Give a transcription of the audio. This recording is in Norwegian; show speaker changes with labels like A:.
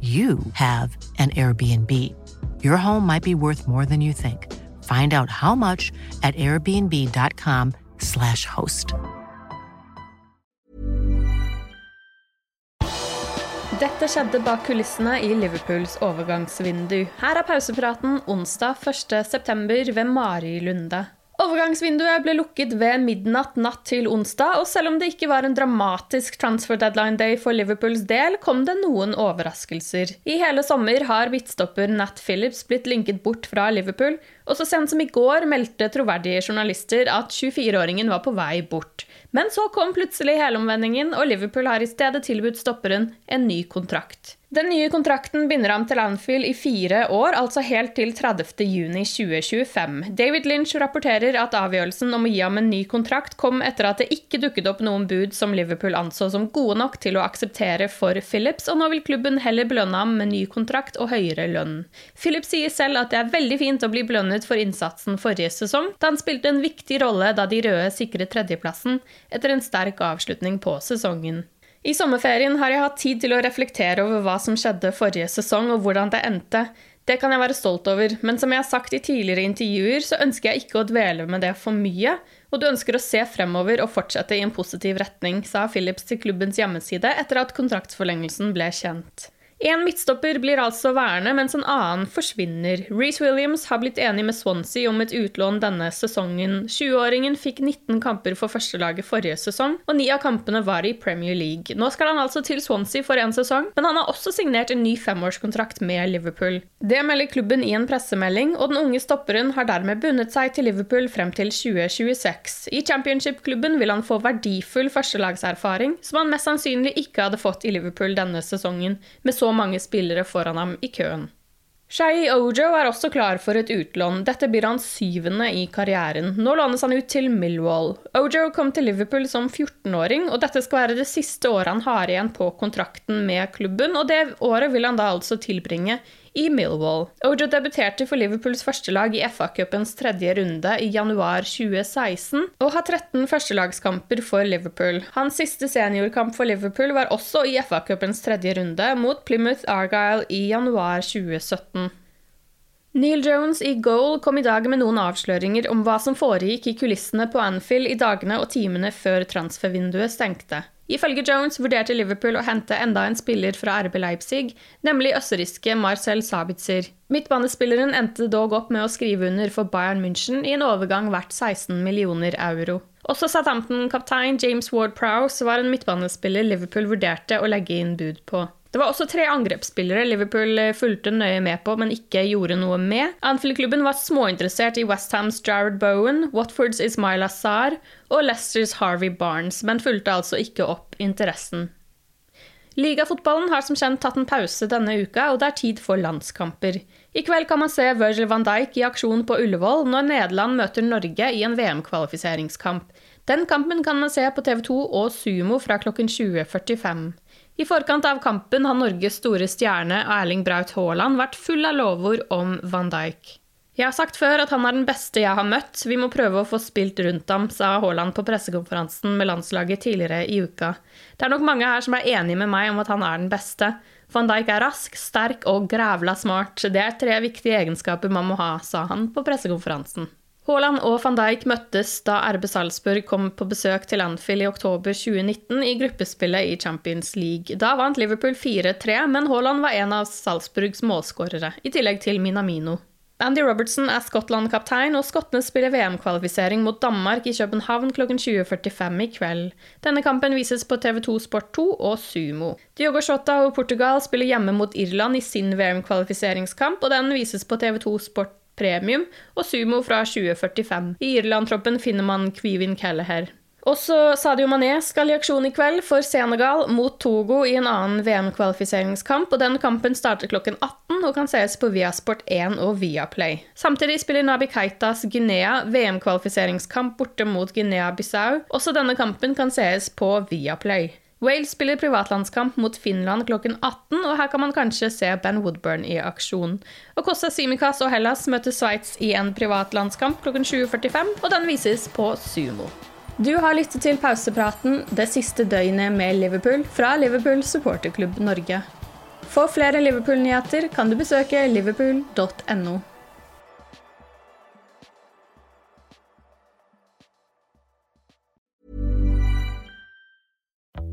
A: you have an Airbnb. Your home might be worth more than you think. Find out how much at airbnb.com/slash host.
B: Dette skjedde bak kulissene i Liverpools overgangsvindu. Her er pausepraten onsdag 1.9. ved Mari Lunde. Overgangsvinduet ble lukket ved midnatt natt til onsdag, og selv om det ikke var en dramatisk transfer deadline day for Liverpools del, kom det noen overraskelser. I hele sommer har midtstopper Nat Phillips blitt linket bort fra Liverpool, og så sent som i går meldte troverdige journalister at 24-åringen var på vei bort. Men så kom plutselig helomvendingen, og Liverpool har i stedet tilbudt stopperen en ny kontrakt. Den nye kontrakten binder ham til Anfield i fire år, altså helt til 30.6.2025. David Lynch rapporterer at avgjørelsen om å gi ham en ny kontrakt kom etter at det ikke dukket opp noen bud som Liverpool anså som gode nok til å akseptere for Phillips, og nå vil klubben heller belønne ham med ny kontrakt og høyere lønn. Phillips sier selv at det er veldig fint å bli belønnet for innsatsen forrige sesong, da han spilte en viktig rolle da de røde sikret tredjeplassen etter en sterk avslutning på sesongen. I sommerferien har jeg hatt tid til å reflektere over hva som skjedde forrige sesong, og hvordan det endte. Det kan jeg være stolt over, men som jeg har sagt i tidligere intervjuer, så ønsker jeg ikke å dvele med det for mye, og du ønsker å se fremover og fortsette i en positiv retning, sa Phillips til klubbens hjemmeside etter at kontraktsforlengelsen ble kjent. En midtstopper blir altså værende, mens en annen forsvinner. Reece Williams har blitt enig med Swansea om et utlån denne sesongen. 20-åringen fikk 19 kamper for førstelaget forrige sesong, og ni av kampene var i Premier League. Nå skal han altså til Swansea for en sesong, men han har også signert en ny femårskontrakt med Liverpool. Det melder klubben i en pressemelding, og den unge stopperen har dermed bundet seg til Liverpool frem til 2026. I championship-klubben vil han få verdifull førstelagserfaring, som han mest sannsynlig ikke hadde fått i Liverpool denne sesongen. med så mange spillere foran ham i køen. Shai Ojo er også klar for et utlån. Dette blir hans syvende i karrieren. Nå lånes han ut til Millwall. Ojo kom til Liverpool som 14-åring, og dette skal være det siste året han har igjen på kontrakten med klubben, og det året vil han da altså tilbringe i Millwall. Ojo debuterte for Liverpools førstelag i FA-cupens tredje runde i januar 2016, og har 13 førstelagskamper for Liverpool. Hans siste seniorkamp for Liverpool var også i FA-cupens tredje runde mot Plymouth Argyle i januar 2017. Neil Jones i Goal kom i dag med noen avsløringer om hva som foregikk i kulissene på Anfield i dagene og timene før transfervinduet stengte. Ifølge Jones vurderte Liverpool å hente enda en spiller fra RB Leipzig, nemlig østerrikske Marcel Sabitzer. Midtbanespilleren endte dog opp med å skrive under for Bayern München i en overgang verdt 16 millioner euro. Også Southampton-kaptein James Ward-Prowse var en midtbanespiller Liverpool vurderte å legge inn bud på. Det var også tre angrepsspillere Liverpool fulgte nøye med på, men ikke gjorde noe med. Anfield-klubben var småinteressert i Westhams Jared Bowen, Watfords Ismail Azar og Leicesters Harvey Barnes, men fulgte altså ikke opp interessen. Ligafotballen har som kjent tatt en pause denne uka, og det er tid for landskamper. I kveld kan man se Virgil van Dijk i aksjon på Ullevål når Nederland møter Norge i en VM-kvalifiseringskamp. Den kampen kan man se på TV 2 og Sumo fra klokken 20.45. I forkant av kampen har Norges store stjerne Erling Braut Haaland vært full av lovord om van Dijk. Jeg har sagt før at han er den beste jeg har møtt, vi må prøve å få spilt rundt ham, sa Haaland på pressekonferansen med landslaget tidligere i uka. Det er nok mange her som er enige med meg om at han er den beste. Van Dijk er rask, sterk og grævla smart. Det er tre viktige egenskaper man må ha, sa han på pressekonferansen. Haaland og van Dijk møttes da RB Salzburg kom på besøk til Anfield i oktober 2019 i gruppespillet i Champions League. Da vant Liverpool 4-3, men Haaland var en av Salzburgs målskårere, i tillegg til Minamino. Andy Robertson er Skottland-kaptein, og skottene spiller VM-kvalifisering mot Danmark i København klokken 20.45 i kveld. Denne kampen vises på TV2 Sport 2 og Sumo. Diogo Shota og Portugal spiller hjemme mot Irland i sin VM-kvalifiseringskamp, og den vises på TV2 Sport Premium og Sumo fra 2045. I Irland-troppen finner man Kvivin Kelleher. Også Sadio Mané skal i aksjon i kveld for Senegal mot Togo i en annen VM-kvalifiseringskamp, og den kampen starter klokken 18 og kan sees på Viasport 1 og Viaplay. Samtidig spiller Nabi Keitas Guinea VM-kvalifiseringskamp borte mot Guinea-Bissau. Også denne kampen kan sees på Viaplay. Wales spiller privatlandskamp mot Finland klokken 18, og her kan man kanskje se Ben Woodburn i aksjon. Og Kosta Simikas og Hellas møter Sveits i en privatlandskamp klokken 20.45, og den vises på Sumo. Du har lyttet til pausepraten det siste døgnet med Liverpool fra Liverpool supporterklubb Norge. For flere Liverpool-nyheter kan du besøke liverpool.no.